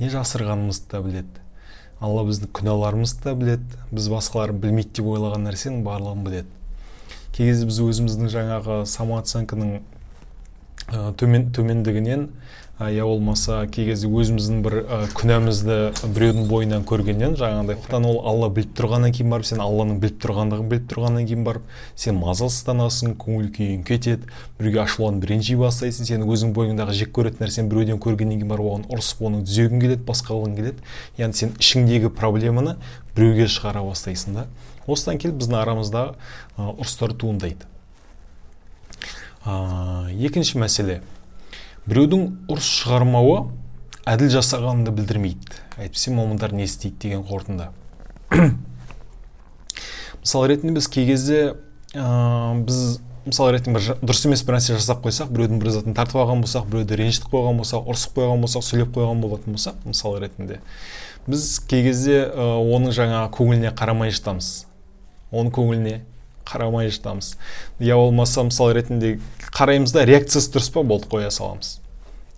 не жасырғанымызды да біледі. Алла біздің күнәларымызды да біледі. Біз басқалар білмейді деп ойлаған нәрсенің барлығын біледі. Кей біз өзіміздің жаңағы самооценканың төмен төмендігінен я болмаса кей кезде өзіміздің бір ә, күнәмізді біреудің бойынан көргеннен жаңағыдай ол алла біліп тұрғаннан кейін барып сен алланың біліп тұрғандығын біліп тұрғаннан кейін барып сен мазасызданасың көңіл күйің кетеді біреуге ашуланып ренжи бастайсың сен өзің бойыңдағы жек көретін нәрсені біреуден көргеннен кейін барып оған ұрысып оны түзегің келеді басқа қылғың келеді. Яғни сен ішіңдегі проблеманы біреуге шығара бастайсың да. Осыдан келіп біздің арамызда ұрыстар туындайды. Екінші мәселе. Біреудің ұрыс шығармауы әділ жасағаныңды білдірмейді. Әйтпесе момындар не істейді деген қорытынды. Мысал ретінде біз кей кезде ә, біз мысал ретінде бір дұрыс емес бір нәрсе жасап қойсақ біреудің бір затын тартып алған болсақ біреуді ренжітіп қойған болсақ ұрысып қойған болсақ сөйлеп қойған болатын болсақ мысал ретінде. Біз кей кезде ә, оның жаңа көңіліне қарамай жатамыз. Оның көңіліне қарамай жатамыз. Я болмаса мысал ретінде қараймыз да реакциясы дұрыс па? Болды қоя саламыз.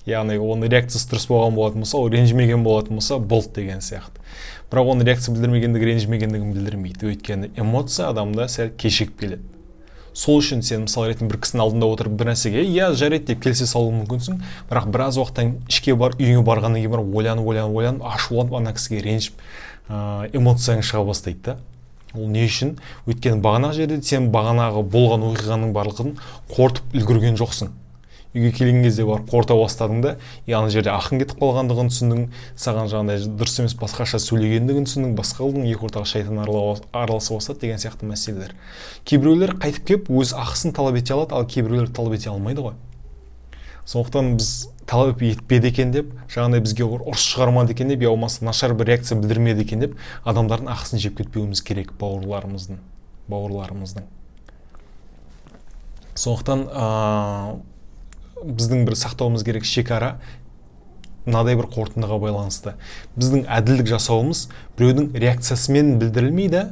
Яғни оның реакциясы дұрыс болған болатын болса ол ренжімеген болатын болса болды деген сияқты. Бірақ оның реакция білдірмегендігі ренжімегендігін білдірмейді. Өйткені эмоция адамда сәл кешігіп келеді. Сол үшін сен мысалы ретінде бір кісінің алдында отырып бір нәрсеге иә жарайды деп келісе салуы мүмкінсің. Бірақ біраз уақыттан ішке бар үйіңе барғаннан кейін барып ойланып ойланып ойланып ашуланып ана кісіге ренжіп ыыы эмоцияң шыға бастайды да. Ол не үшін? Өйткені бағанағы жерде сен бағанағы болған оқиғаның барлығын қорытып үлгерген жоқсың. Үйге келген кезде барып қорыта бастадың да и ана жерде ақың кетіп қалғандығын түсіндің саған жаңағыдай дұрыс емес басқаша сөйлегендігін түсіндің басқа қылдың екі ортаға шайтан араласа бастады деген сияқты мәселелер. Кейбіреулер қайтып келіп өз ақысын талап ете алады ал кейбіреулер талап ете алмайды ғой. Сондықтан біз талап етпеді екен деп жаңағыдай бізге ұрыс шығармады екен деп я болмаса нашар бір реакция білдірмеді екен деп адамдардың ақысын жеп кетпеуіміз керек бауырларымыздың бауырларымыздың. Сондықтан ә, біздің бір сақтауымыз керек шекара мынадай бір қорытындыға байланысты. Біздің әділдік жасауымыз біреудің реакциясымен білдірілмейді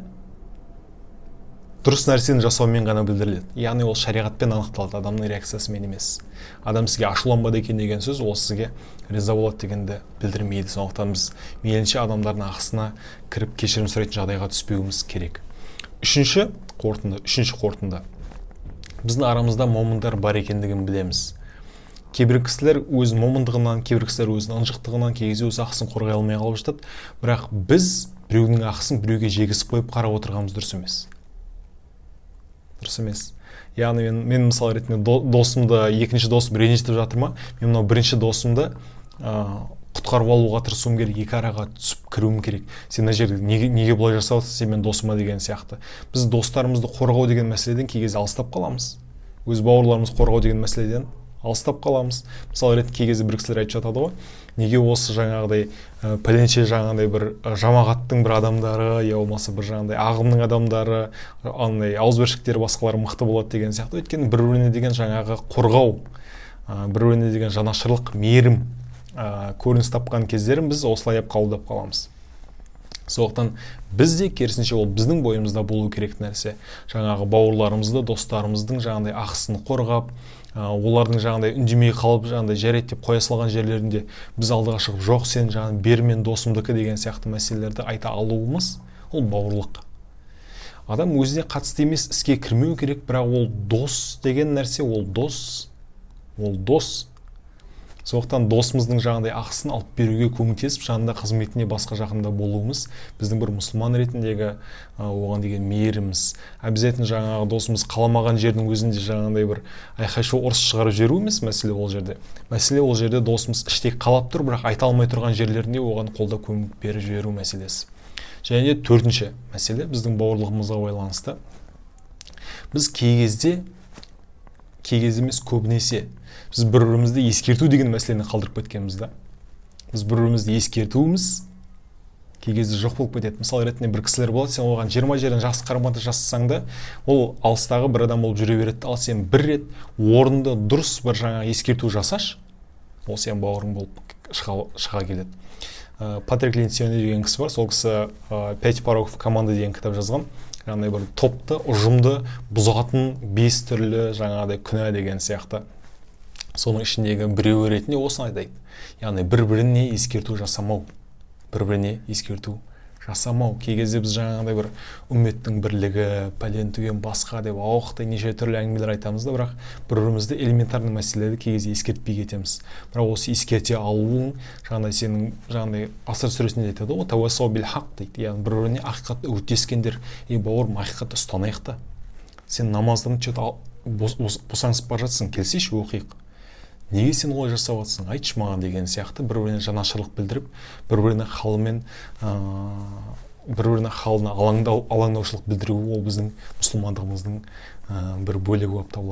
дұрыс нәрсені жасаумен ғана білдіріледі. Яғни ол шариғатпен анықталады адамның реакциясымен емес. Адам сізге ашуланбады екен деген сөз ол сізге риза болады дегенді білдірмейді. Сондықтан біз мейлінше адамдардың ақысына кіріп кешірім сұрайтын жағдайға түспеуіміз керек. Үшінші қорытынды үшінші қорытынды. Біздің арамызда момындар бар екендігін білеміз. Кейбір кісілер өз момындығынан кейбір кісілер өзінің ынжықтығынан кей кезде өз ақысын қорғай алмай қалып жатады. Бірақ біз біреудің ақысын біреуге жегізіп қойып қарап отырғанымыз дұрыс емес. Дұрыс емес. Яғни мен мен мысал ретінде досымды екінші досым ренжітіп жатыр ма? Мен мынау бірінші досымды ыыы құтқарып алуға тырысуым керек екі араға түсіп кіруім керек. Сен мына жерде неге, неге бұлай жасап сен менің досыма деген сияқты. Біз достарымызды қорғау деген мәселеден кей кезде алыстап қаламыз. Өз бауырларымызды қорғау деген мәселеден алыстап қаламыз. Мысалы ретінде кей кезде бір кісілер айтып жатады ғой неге осы жаңағыдай ә, пәленше жаңағыдай бір жамағаттың бір адамдары я болмаса бір жаңағыдай ағымның адамдары андай ауызбіршіктері басқалары мықты болады деген сияқты. Өйткені бір біріне деген жаңағы қорғау ә, бір біріне деген жанашырлық мейірім ә, көрініс тапқан кездерін біз осылай қабылдап қаламыз. Сондықтан біз де керісінше ол біздің бойымызда болу керек нәрсе. Жаңағы бауырларымызды достарымыздың жаңағыдай ақысын қорғап олардың жаңағыдай үндемей қалып жаңағыдай жарайды деп қоя салған жерлерінде біз алдыға шығып жоқ сен жаңағы бер мен досымдікі деген сияқты мәселелерді айта алуымыз ол бауырлық. Адам өзіне қатысты емес іске кірмеу керек бірақ ол дос деген нәрсе ол дос ол дос. Сондықтан досымыздың жаңағыдай ақысын алып беруге көмектесіп жанында қызметіне басқа жақында болуымыз біздің бір мұсылман ретіндегі оған деген мейіріміз. Обязательно жаңағы досымыз қаламаған жердің өзінде жаңағыдай бір айқай шу ұрыс шығарып жіберу емес мәселе ол жерде. Мәселе ол жерде досымыз іштей қалап тұр бірақ айта алмай тұрған жерлерінде оған қолдау көмек беріп жіберу мәселесі. Және төртінші мәселе біздің бауырлығымызға байланысты. Біз кей кезде кей кезде емес көбінесе біз бір бірімізді ескерту деген мәселені қалдырып кеткенбіз да. Біз бір бірімізді ескертуіміз кей кезде жоқ болып кетеді. Мысал ретінде бір кісілер болады сен оған жиырма жерден жақсы қарым қатынас жасасаң да ол алыстағы бір адам болып жүре береді ал сен бір рет орынды дұрыс бір жаңа ескерту жасашы ол сенің бауырың болып шыға, шыға келеді. Ә, патрик деген кісі бар. Сол кісі ә, пять пороков команды деген кітап жазған. Жаңағыдай бір топты ұжымды бұзатын бес түрлі жаңағыдай күнә деген сияқты. Соның ішіндегі біреуі ретінде осыны айтайын яғни бір біріне ескерту жасамау. Бір біріне ескерту. Жасамау. Кей кезде біз жаңағыдай бір үмметтің бірлігі пәлен түген басқа деп ауықтай неше түрлі әңгімелер айтамыз да бірақ бір бірімізді элементарный мәселелерді кей кезде ескертпей кетеміз. Бірақ осы ескерте алуың жаңағыдай сенің жаңағыдай асыр сүресінде айтады ғой тауасау бил хақ дейді. Яғни бір біріне ақиқатты үгіттескендер ей бауырым ақиқатты ұстанайық та. Сен намаздан че то босаңсып бара жатсың келсейші оқиық. Неге сен олай жасап жатрсың айтшы маған деген сияқты бір біріне жанашырлық білдіріп бір бірінің халымен бір бірінің халына алаңдау алаңдаушылық білдіру ол біздің мұсылмандығымыздың бір бөлігі болып табылады.